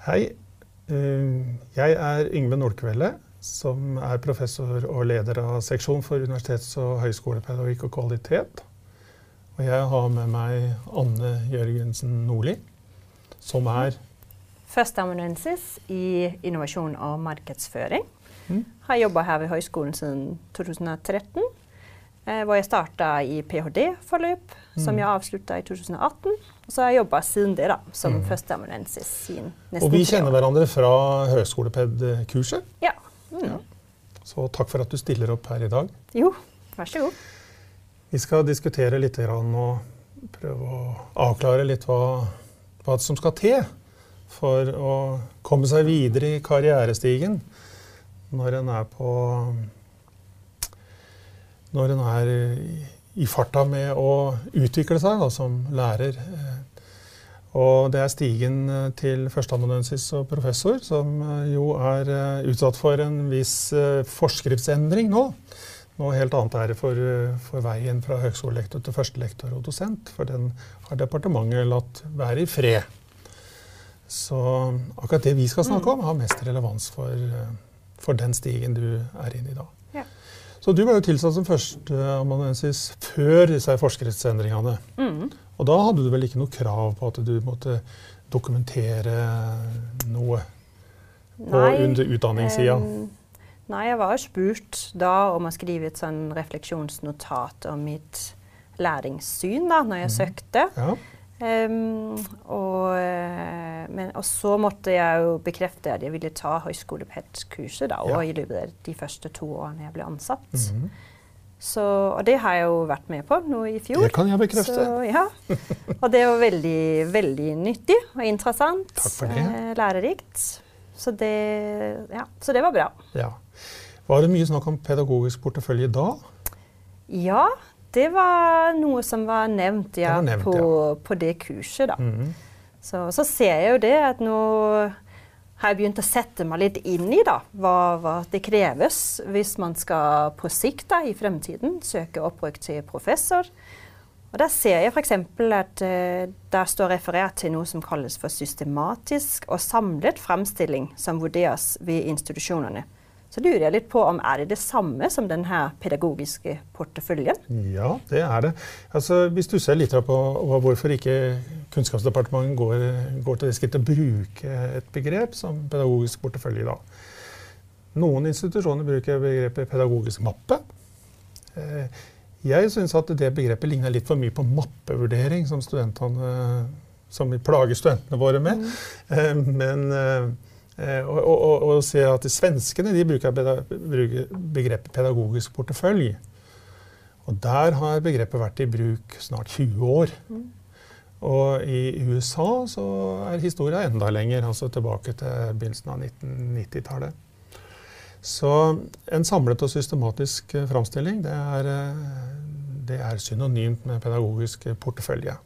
Hei. Eh, jeg er Yngve Nordkvelde, som er professor og leder av seksjon for universitets- og høyskolepedagogikk og kvalitet. Og jeg har med meg Anne Jørgensen Nordli, som er Førsteamanuensis i innovasjon og markedsføring. Mm. Har jobba her ved høyskolen siden 2013. Eh, hvor jeg starta i ph.d.-forløp, som Mm. jeg avslutta i 2018. Og så har jeg jobba siden det da, som Mm. førsteamanuensis siden nesten Og vi kjenner hverandre fra høyskoleped-kurset. Ja. Mm. Så takk for at du stiller opp her i dag. Jo, vær så god. Vi skal diskutere litt grann og prøve å avklare litt hva, hva som skal til for å komme seg videre i karrierestigen når en er på Når en er i- farta med å utvikle seg da, som lærer. Eh, Og det er stigen eh, til førsteamanuensis og professor, som eh, jo er utsatt for en viss forskriftsendring nå. Noe helt annet er det for, for veien fra høgskolelektor til førstelektor og dosent, for den har departementet latt være i fred. Så akkurat det vi skal snakke om, har mest relevans for, for den stigen du er inne i da. Så du var jo tilsatt som førsteamanuensis før disse forskriftsendringene. Mm. Og da hadde du vel ikke noe krav på at du måtte dokumentere noe på utdanningssida? Um, nei, jeg var spurt da om å skrive et sånn refleksjonsnotat om mitt læringssyn da når jeg mm. søkte. Ja. Em, og, eh, men, og så måtte jeg jo bekrefte at jeg ville ta høyskoleped-kurset da, Ja. i løpet av de første to årene jeg ble ansatt. Mhm. Så, og det har jeg jo vært med på nå i fjor. Det kan jeg bekrefte. Så, ja. Og det var veldig, veldig nyttig og interessant. Takk for det. eh, lærerikt. Så det, ja, så det var bra. Ja. Var det mye snakk om pedagogisk portefølje da? Ja, det var noe som var nevnt, ja, var nevnt, på, på det kurset. da. Mhm. Så, så ser jeg jo det at nå har jeg begynt å sette meg litt inn i da, hva, hva det kreves hvis man skal på sikt da, i fremtiden søke opprykk til professor. Og Der ser jeg f.eks. at eh, der står referert til noe som kalles for systematisk og samlet fremstilling som vurderes ved institusjonene. Så lurer jeg litt på om er det det samme som denne pedagogiske porteføljen? Ja, det er det. Altså, du ser litt på hvorfor ikke Kunnskapsdepartementet går, går til det skrittet å bruke et begrep som pedagogisk portefølje. Da. Noen institusjoner bruker begrepet pedagogisk mappe. Eh, Jeg syns at det begrepet ligner litt for mye på mappevurdering, som, studentene, som vi plager studentene våre med. Mm. Men eh, og, og, og, og se at de svenskene de bruker, begrepet pedagogisk portefølje. Og der har begrepet vært i bruk snart 20 år. Og i USA så er historia enda lenger, altså tilbake til begynnelsen av 1990-tallet. Så en samlet og systematisk eh, framstilling, det er, eh, det er synonymt med pedagogisk portefølje.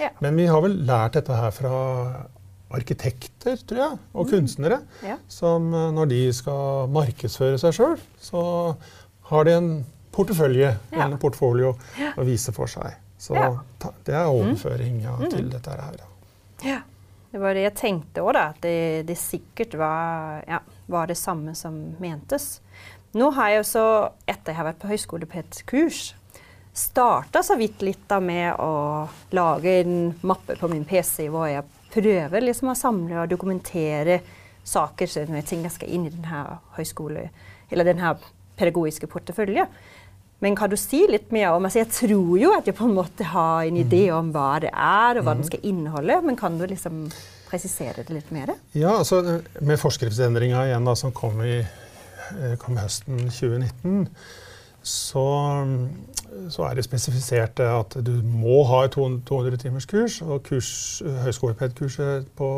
Ja. Men vi har vel lært dette her fra arkitekter, tror jeg, og Mm. kunstnere. Ja. Som eh, når de skal markedsføre seg sjøl, så har de en portefølje Ja. eller en portfolio å vise for seg. Så Ja. ta, det er overføring Mm. til dette her. Ja. Det var det jeg tenkte òg. At det, det sikkert var, ja, var det samme som mentes. Nå har jeg også, etter jeg har vært på høyskoleped-kurs, starta så vidt litt da med å lage en mappe på min PC hvor jeg prøver liksom å samle og dokumentere saker som skal inn i denne høyskole, eller denne pedagogiske porteføljen. Men kan du si litt mer om altså Jeg tror jo at jeg på en måte har en idé om hva det er, og hva den skal inneholde. Men kan du liksom presisere det litt mer? Ja, altså Med forskriftsendringa igjen da, som kom, i, eh, kom høsten 2019, så, så er det spesifisert at du må ha et 200 timers kurs. Og kurs, høyskoleped-kurset på,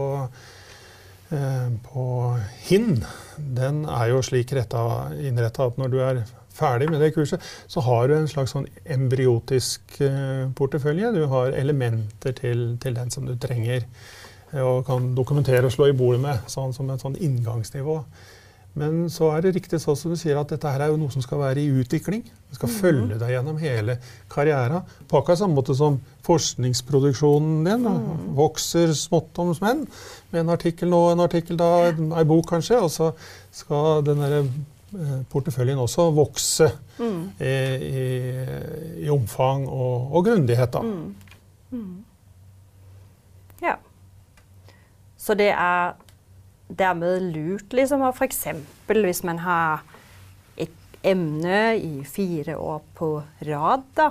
eh, på HIN den er jo slik innretta at når du er ferdig med det kurset, så har du en slags sånn embryotisk eh, portefølje. Du har elementer til, til den som du trenger eh, og kan dokumentere og slå i bordet med, sånn som et sånn inngangsnivå. Men så er det riktig sånn som du sier at dette her er jo noe som skal være i utvikling. Det skal følge deg gjennom hele karrieren. På akkurat samme måte som forskningsproduksjonen din mm. vokser smått om smenn. Med en artikkel nå, en artikkel da, en bok kanskje. Og så skal den derre eh, porteføljen også vokse mm. i, i, i, omfang og, og grundighet, da. Mm. Mm. Ja. Så det er dermed lurt liksom, å f.eks. hvis man har et emne i fire år på rad, da,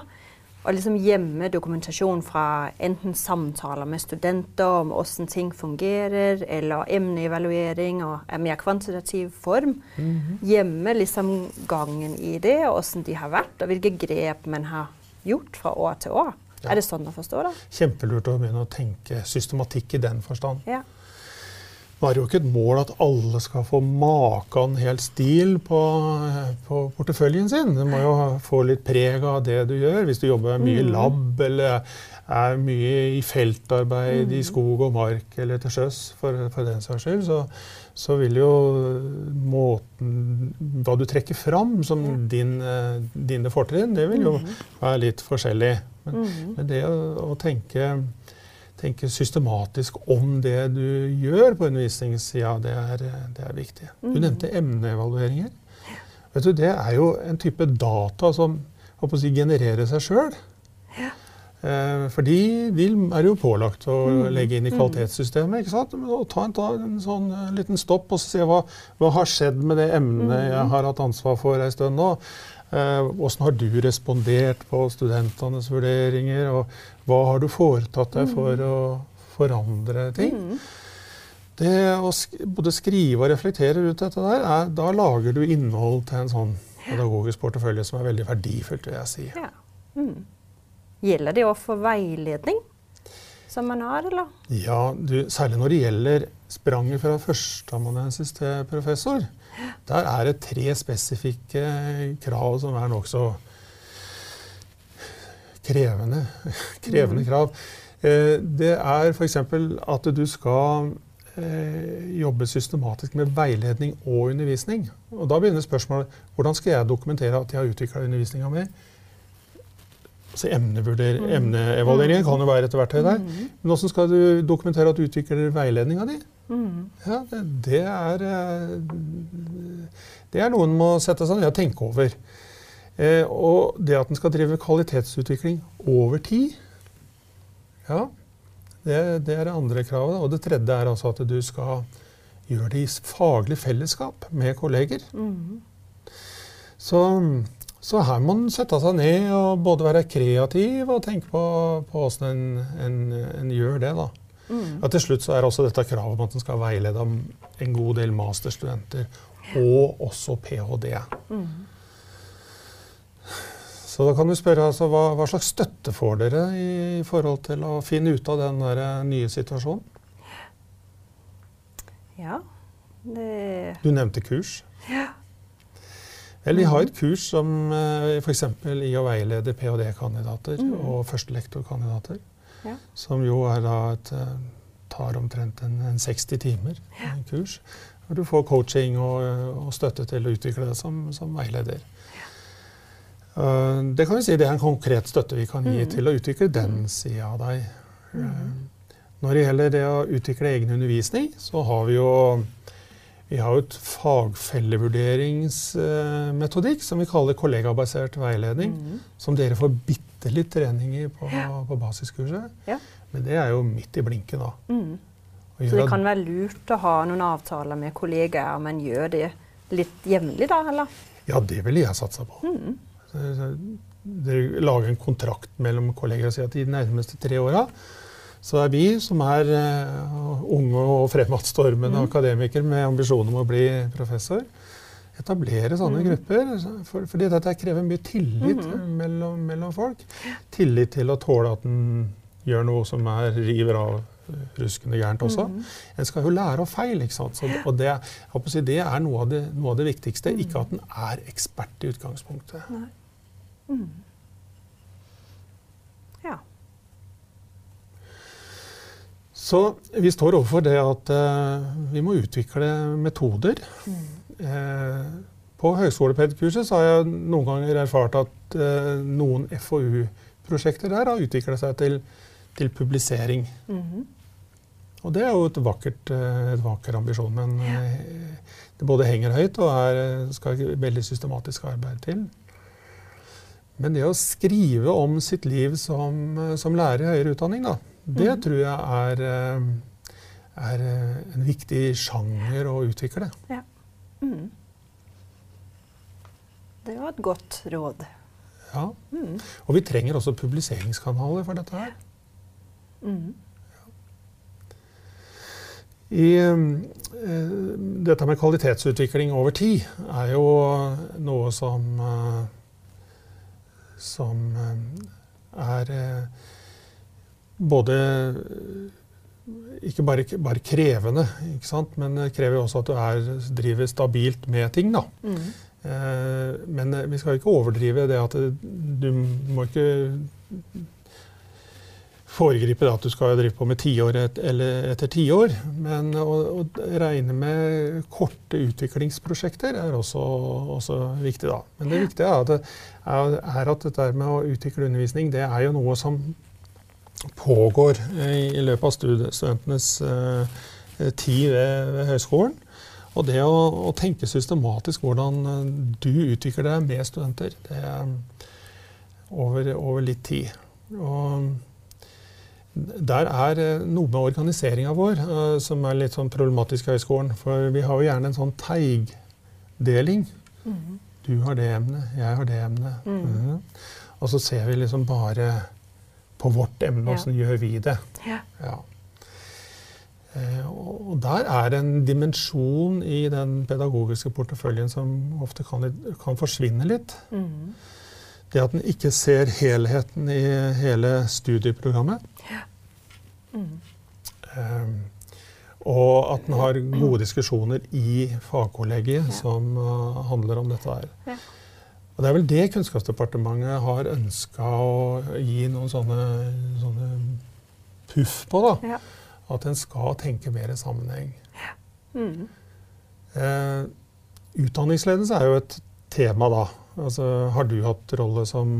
og liksom gjemme dokumentasjon fra enten samtaler med studenter om hvordan ting fungerer, eller emneevaluering og en mer kvantitativ form. Mm -hmm. Gjemme liksom gangen i det, og hvordan de har vært, og hvilke grep man har gjort fra år til år. Ja. Er det sånn å forstå det? Kjempelurt å begynne å tenke systematikk i den forstand. Ja. Er jo ikke et mål at alle skal få maken helt stil på, på, porteføljen sin. Du må jo få litt preg av det du gjør. Hvis du jobber mye i mm. lab eller er mye i feltarbeid i mm. skog og mark eller til sjøs, for, for den saks skyld, så, så, vil jo måten Hva du trekker fram som din, eh, dine fortrinn, det vil jo mm. være litt forskjellig. Men, men det å, å tenke tenke systematisk om det du gjør på undervisningssida, det, det, er viktig. Du mm. nevnte emneevalueringer. Vet du, Det er jo en type data som si, genererer seg sjøl. Ja. Eh, for de, de, er jo pålagt å mm. legge inn i mm. kvalitetssystemet. ikke sant? Og ta en, ta en sånn uh, liten stopp og se hva, hva har skjedd med det emnet jeg har hatt ansvar for ei stund nå. Åssen uh, har du respondert på studentenes vurderinger? Og hva har du foretatt deg for å forandre ting? Mm. Det å sk både skrive og reflektere ut dette der, er, da lager du innhold til en sånn pedagogisk portefølje som er veldig verdifullt, vil jeg si. Ja. Mm. Gjelder det òg for veiledning? Som man har, eller? Ja, du, særlig når det gjelder spranget fra førsteamanuensis til professor. Der er det tre spesifikke krav som er nokså krevende, krevende mm. krav. Eh, det er f.eks. at du skal eh, jobbe systematisk med veiledning og undervisning. Og Da begynner spørsmålet hvordan skal jeg dokumentere at jeg har utvikla undervisninga mi. Altså mm. Emneevalueringen kan jo være et verktøy der. Mm. Men hvordan skal du dokumentere at du utvikler veiledninga di? Mm. Ja, det, det, er, eh, det er noe en må sette seg ned og tenke over. Eh, og det at en skal drive kvalitetsutvikling over tid, ja, det, det, er det andre kravet. Og det tredje er altså at du skal gjøre det i faglig fellesskap med kolleger. Mm. Så, så, her må en sette seg ned og både være kreativ og tenke på, på hvordan en, en, en, gjør det. da. Mm. Og til slutt så er også dette kravet om at en skal veilede en god del masterstudenter, og også ph.d. Mm. Så da kan du spørre altså, hva, hva, slags støtte får dere i, i, forhold til å finne ut av den der, eh, nye situasjonen? Ja, det Du nevnte kurs. Ja. Vel, vi har et kurs som eh, f.eks. i å veilede ph.d.-kandidater mm. og førstelektorkandidater. Ja. Som jo er et, eh, tar omtrent en, en 60 timer ja. kurs. Hvor du får coaching og, og, støtte til å utvikle det som, som veileder. Eh, det kan vi si det er en konkret støtte vi kan gi mm. til å utvikle den sida av deg. Mm. Når det gjelder det å utvikle egen undervisning, så har vi jo vi har et fagfellevurderingsmetodikk som vi kaller kollegabasert veiledning. Mm. Som dere får bitte litt trening i på, ja. på basiskurset. Ja. Men det er jo midt i blinken, da. Mm. Så det kan være lurt å ha noen avtaler med kollegaer, men gjør det litt jevnlig, da? eller? Ja, det ville jeg satsa på. Mm. Dere lager en kontrakt mellom kollegaer og sier at de nærmeste tre åra så er vi, som er uh, unge og fremadstormende mm. akademikere med ambisjon om å bli professor, etablere sånne mm. grupper. For, fordi dette krever mye tillit mm. mellom, mellom, folk. Tillit til å tåle at en gjør noe som er river av ruskende gærent også. Mm. En skal jo lære av feil. ikke sant? Så, og det, si, det er noe av det, noe av det, viktigste. Ikke at en er ekspert i utgangspunktet. Nei. Mm. Ja. Så vi står overfor det at eh, vi må utvikle metoder. Eh, på høyskolepedkurset har jeg noen ganger erfart at eh, noen FoU-prosjekter der har utvikla seg til, til publisering. Mhm. Og det er jo et vakkert, eh, et vakker ambisjon, men ja. det både henger høyt og er, eh, skal veldig systematisk arbeid til. Men det å skrive om sitt liv som, eh, som lærer i høyere utdanning, da, det mm. tror jeg er, eh, er eh, en viktig sjanger å utvikle. Mm. Det var et godt råd. Ja. Mm. Og vi trenger også publiseringskanaler for dette her. Mm. I, uh, dette med kvalitetsutvikling over tid er jo noe som uh, som er både ikke bare, bare krevende, ikke sant? men det krever også at du er, driver stabilt med ting. da. Mm. Eh, Men eh, vi skal ikke overdrive det at du må ikke foregripe det at du skal drive på med tiår et, eller etter tiår. Men å, å regne med korte utviklingsprosjekter er også, også viktig, da. Men det viktige er at, det, er, er at dette med å utvikle undervisning, det er jo noe som pågår i, løpet av stud- studentenes eh, tid ved, høyskolen. Og det å, å tenke systematisk hvordan eh, du utvikler deg med studenter, det er over, over litt tid. Og der er eh, noe med organiseringa vår eh, som er litt sånn problematisk i høyskolen. For vi har jo gjerne en sånn teigdeling. Mm. Du har det emnet, jeg har det emnet. Mm. Mm. Og så ser vi liksom bare på vårt emne, Ja. åssen gjør vi det. Ja. Ja. Eh, og der er det en dimensjon i den pedagogiske porteføljen som ofte kan, kan forsvinne litt. Mm. Det at en ikke ser helheten i hele studieprogrammet. Mm. Um, og at en har gode diskusjoner i fagkollegiet Ja. som eh, handler om dette her. Ja. Og det er vel det Kunnskapsdepartementet har ønska å gi noen sånne, sånne puff på. da. Ja. At en skal tenke mer i sammenheng. Mm. Eh, utdanningsledelse er jo et tema, da. Altså, har du hatt rolle som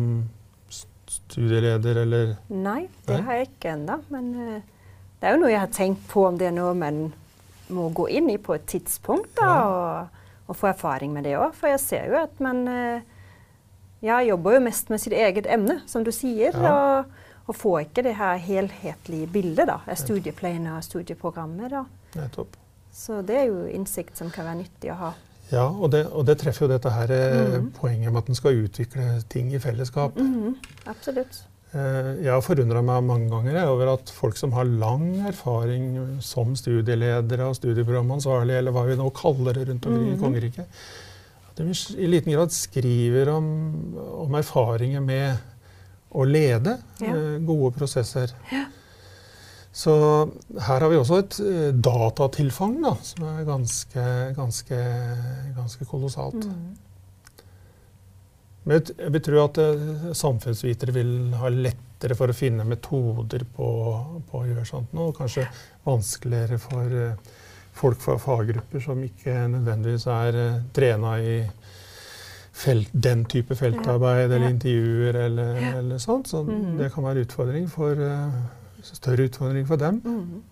studieleder, eller Nei, det har jeg ikke ennå. Men uh, det er jo noe jeg har tenkt på om det er noe man må gå inn i på et tidspunkt. da, og, og få erfaring med det òg. For jeg ser jo at man eh, ja, jobber jo mest med sitt eget emne, som du sier. Ja. Og, og får ikke det her helhetlige bildet da, av studieplaner og studieprogrammer. da. nettopp? Så det er jo innsikt som kan være nyttig å ha. Ja, og det, og det treffer jo dette her mm. Poenget med at en skal utvikle ting i fellesskap. Mhm, absolutt. Eh, jeg har forundra meg mange ganger over at folk som har lang erfaring som studieledere og studieprogramansvarlige, eller hva vi nå kaller det rundt omkring i Mhm. kongeriket, at de i liten grad skriver om, om erfaringer med å lede Ja. eh, gode prosesser. Så her har vi også et eh, datatilfang da, som er ganske, ganske, ganske kolossalt. Mm. Men jeg vil tro at eh, samfunnsvitere vil ha lettere for å finne metoder på, på å gjøre sånt nå, og kanskje vanskeligere for folk fra faggrupper som ikke nødvendigvis er uh, trena i felt, den type feltarbeid eller intervjuer eller, Ja. eller sånt. Så mm. det kan være utfordring for, eh, større utfordring for dem. Mm.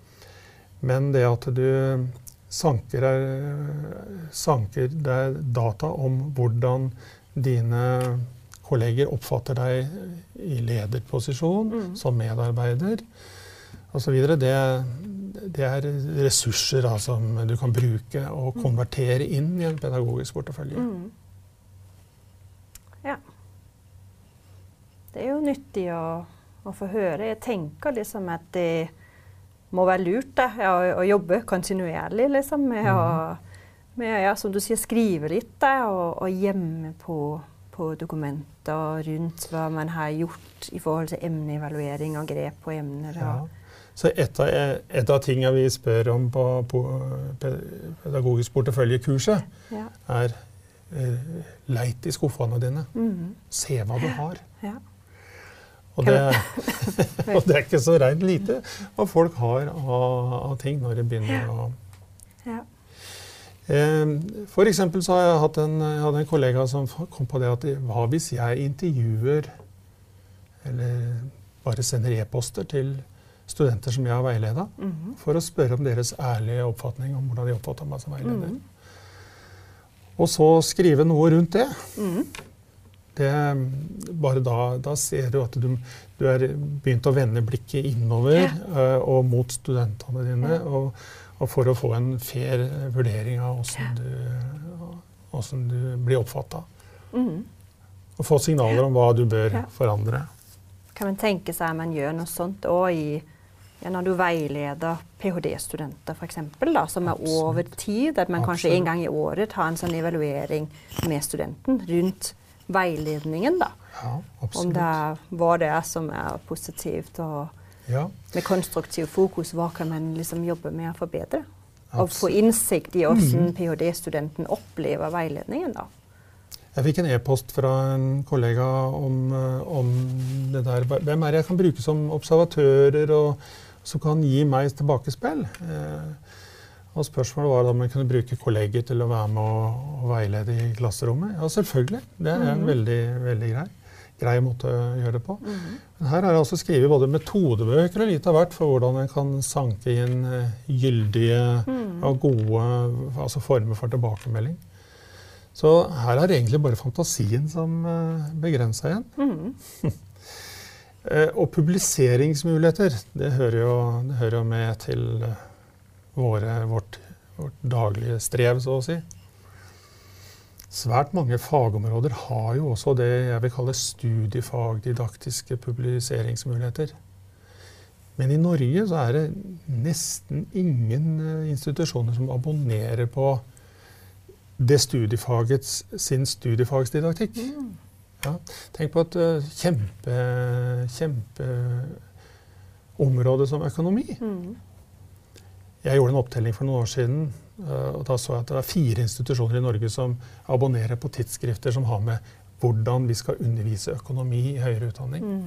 Men det at du sanker, er- sanker deg data om hvordan dine kolleger oppfatter deg i lederposisjon, mm. som medarbeider osv., det, det er ressurser da, som du kan bruke og konvertere inn i en pedagogisk portefølje. Mm. Ja. Det er jo nyttig å, å få høre. Jeg tenker liksom at det må være lurt da, å, å jobbe kontinuerlig liksom, med å med, ja, som du sier, skrive litt da, og, og gjemme på, på dokumenter rundt hva man har gjort i forhold til emneevaluering og grep på emner. Ja. Så et av, et av tingene vi spør om på, på pedagogisk porteføljekurset, ja. er eh, leit i skuffene dine. Mhm. Se hva du har. ja. Og det, og det er ikke så reint lite hva folk har av, av ting når de begynner å Ja. Eh, For eksempel så har jeg hatt en, jeg hadde en kollega som kom på det at hva hvis jeg intervjuer eller bare sender e-poster til studenter som jeg har veileda, Mhm. for å spørre om deres ærlige oppfatning om hvordan de oppfatter meg som veileder. Mhm. Og så skrive noe rundt det. Mhm. det bare da, da ser du at du, du er begynt å vende blikket innover Ja. uh, og mot studentene dine. Ja. Og, og for å få en fair vurdering av åssen du, du blir oppfatta. Mhm. Og få signaler om hva du bør Ja. forandre. Kan man tenke seg at man gjør noe sånt òg i når du veileder ph.d.-studenter f.eks., som er Absolutt. over tid? At man kanskje Absolutt. en gang i året tar en sånn evaluering med studenten rundt veiledningen. da. Ja, Om det er hva det er som er positivt, og Ja, med konstruktiv fokus, hva kan man liksom jobbe med å forbedre? Og få innsikt i hvordan mm. ph.d.-studenten opplever veiledningen. da. Jeg fikk en e-post fra en kollega om, eh, om det der. Hvem er det jeg kan bruke som observatører, og som kan gi meg tilbakespill? Eh, og spørsmålet var om jeg kunne bruke kolleger til å være med og, og veilede i klasserommet. Ja, selvfølgelig. Det er en Mhm. veldig, veldig grei, grei måte å gjøre det på. Mhm. Men her har jeg altså skrevet både metodebøker og litt av hvert for hvordan en kan sanke inn eh, gyldige Mhm. og gode altså former for tilbakemelding. Så her er det egentlig bare fantasien som begrenser begrensa igjen. Mhm. Eh, og publiseringsmuligheter, det hører jo, det hører jo med til eh, våre, vårt, vårt daglige strev, så å si. Svært mange fagområder har jo også det jeg vil kalle studiefagdidaktiske publiseringsmuligheter. Men i Norge så er det nesten ingen eh, institusjoner som abonnerer på det studiefagets sin studiefagsdidaktikk. Mhm. Ja, tenk på et uh, kjempe, kjempeområde som økonomi. Mm. Jeg gjorde en opptelling for noen år siden, uh, og da så jeg at det er fire institusjoner i Norge som abonnerer på tidsskrifter som har med hvordan vi skal undervise økonomi i høyere utdanning. Mm.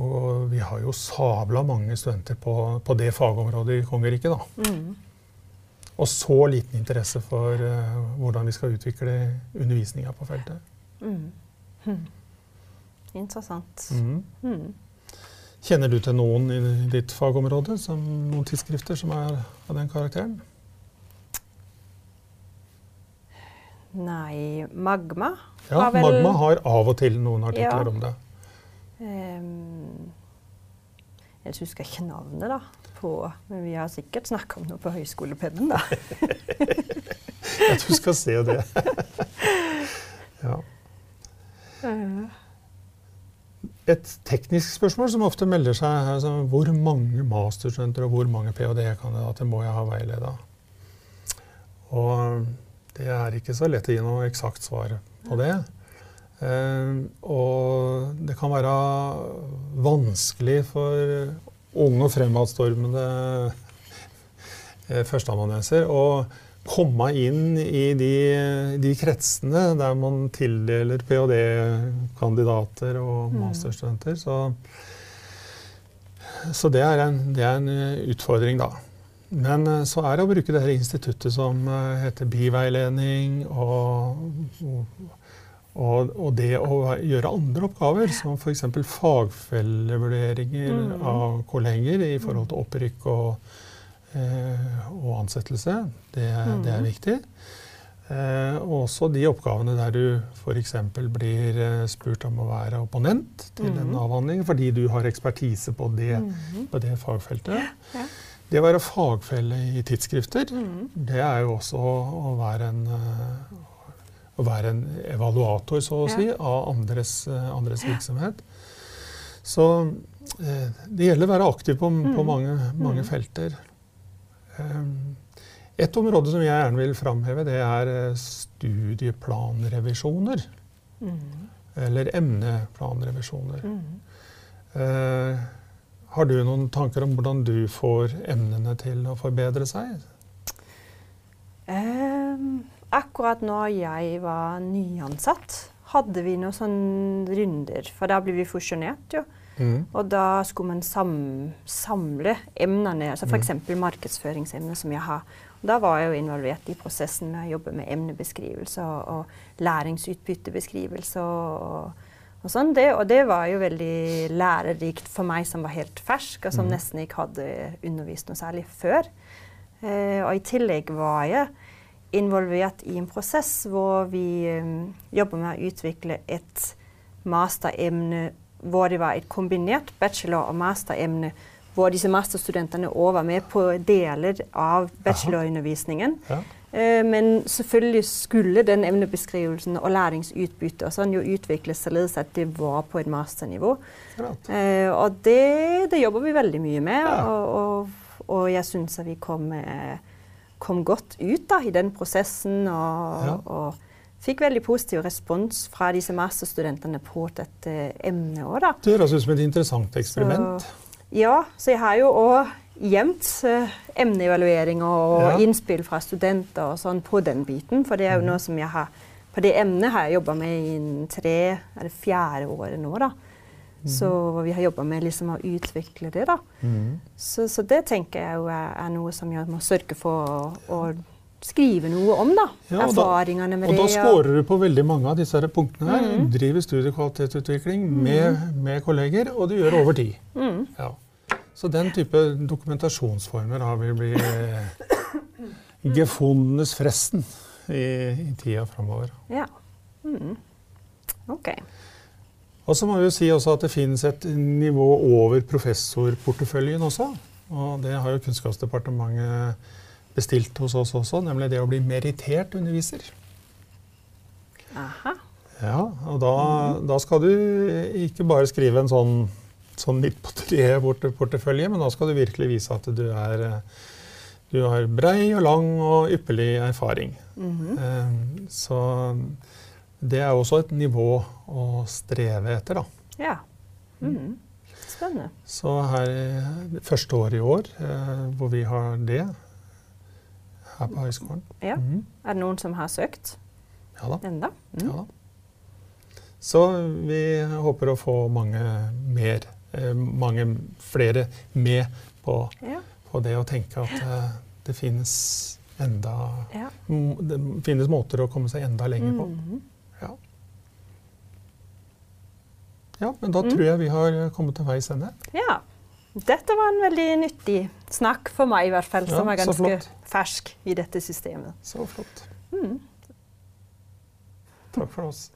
Og vi har jo sabla mange studenter på, på det fagområdet i kongeriket, da. Mm. Og så liten interesse for uh, hvordan vi skal utvikle undervisninga på feltet. Mhm. Mhm. Interessant. Mhm. Mhm. Kjenner du til noen i ditt fagområde, som, noen tidsskrifter som er av den karakteren? Nei, Magma Ja, har vel Magma har av og til noen artikler Ja. om det. Um, Jeg husker ikke navnet, da. På, men vi har sikkert snakka om noe på høyskolepennen, da. Jeg tror du skal se det. ja. Et teknisk spørsmål som ofte melder seg, altså, hvor mange masterstudenter og hvor mange ph.d.-kandidater må jeg ha veileda? Og det er ikke så lett å gi noe eksakt svar på det. Eh, og det kan være vanskelig for unge og fremadstormende eh, førsteamanuenser komme inn i de, de kretsene der man tildeler ph.d.-kandidater og Mm. masterstudenter. Så, så det, er en, det er en utfordring, da. Men eh, så er det å bruke det her instituttet som eh, heter biveiledning, og, og, og det å gjøre andre oppgaver, som f.eks. fagfellevurderinger Mm. av kolleger i forhold til opprykk og, og ansettelse. Det, det er Mm. viktig. Eh, og også de oppgavene der du f.eks. blir eh, spurt om å være opponent til en Mhm. avhandling fordi du har ekspertise på det, mm. på det fagfeltet. Ja. Det å være fagfelle i tidsskrifter, Mhm. det er jo også å være en, eh, å være en evaluator, så å Ja. si, av andres, eh, andres virksomhet. Så eh, det gjelder å være aktiv på, på Mhm. mange, mange Mhm. felter. Um, et område som jeg gjerne vil framheve, det er eh, studieplanrevisjoner. Mm. Eller emneplanrevisjoner. Mm. Eh, har du noen tanker om hvordan du får emnene til å forbedre seg? Ehm, akkurat når jeg var nyansatt, hadde vi noen sånne runder, for da ble vi fusjonert, jo. Mm. Og da skulle man sam samle emnene, altså f.eks. markedsføringsemner som jeg har. Og da var jeg jo involvert i prosessen med å jobbe med emnebeskrivelse og, og læringsutbyttebeskrivelse og, og sånn. Det, og det var jo veldig lærerikt for meg som var helt fersk, og som Mm. nesten ikke hadde undervist noe særlig før. Eh, og i tillegg var jeg involvert i en prosess hvor vi um, jobber med å utvikle et masteremne hvor det var et kombinert bachelor- og masteremne, hvor disse masterstudentene òg var med på deler av bachelorundervisningen. Ja. Eh, men selvfølgelig skulle den emnebeskrivelsen og læringsutbyttet og sånn jo utvikles således at det var på et masternivå. Eh, og det, det jobber vi veldig mye med, Ja. og, og, og jeg syns at vi kom, eh, kom godt ut da, i den prosessen. Og, Ja. Fikk veldig positiv respons fra disse masterstudentene på dette emnet òg, da. Det høres ut som et interessant eksperiment. Ja, så jeg har jo òg gjemt eh, emneevalueringer og Ja. innspill fra studenter og sånn på den biten. For det er jo Mhm. noe som jeg har På det emnet har jeg jobba med i tre, er det fjerde året nå, da. Så vi har jobba med liksom å utvikle det, da. Mm. Så, så det tenker jeg jo er, er noe som jeg må sørge for å, å skrive noe om, da. Ja, Erfaringene med Og da det. scorer du på veldig mange av disse punktene her. Mhm. Driver studiekvalitetsutvikling med, med kolleger, og du gjør over tid. Mm. Ja. Så den type dokumentasjonsformer har vi blitt eh, gefundenes fresten i, i tida framover. Ja. Mm. OK. Og så må vi jo si også at det finnes et nivå over professorporteføljen også. Og det har jo Kunnskapsdepartementet bestilt hos oss også, nemlig det å bli merittert underviser. Aha. Ja, og da, da skal du ikke bare skrive en sånn, sånn midt på treet-portefølje, men da skal du virkelig vise at du er du har brei og lang og ypperlig erfaring. Mm -hmm. Så det er også et nivå å streve etter, da. Ja. Mhm. Spennende. Så her første året i år eh, hvor vi har det her på høyskolen. Ja. Mhm. Er det noen som har søkt Ja da. enda? Mm. Ja da. Så vi håper å få mange mer, eh, mange flere med på, Ja. på det å tenke at eh, det finnes enda ja. Det finnes måter å komme seg enda lenger på. Mhm. Ja. ja, men da Mm. tror jeg vi har kommet til veis ende. ja. Dette var en veldig nyttig snakk for meg, i hvert fall, som Ja, er ganske fersk i dette systemet. Så flott. Mm. Takk for oss.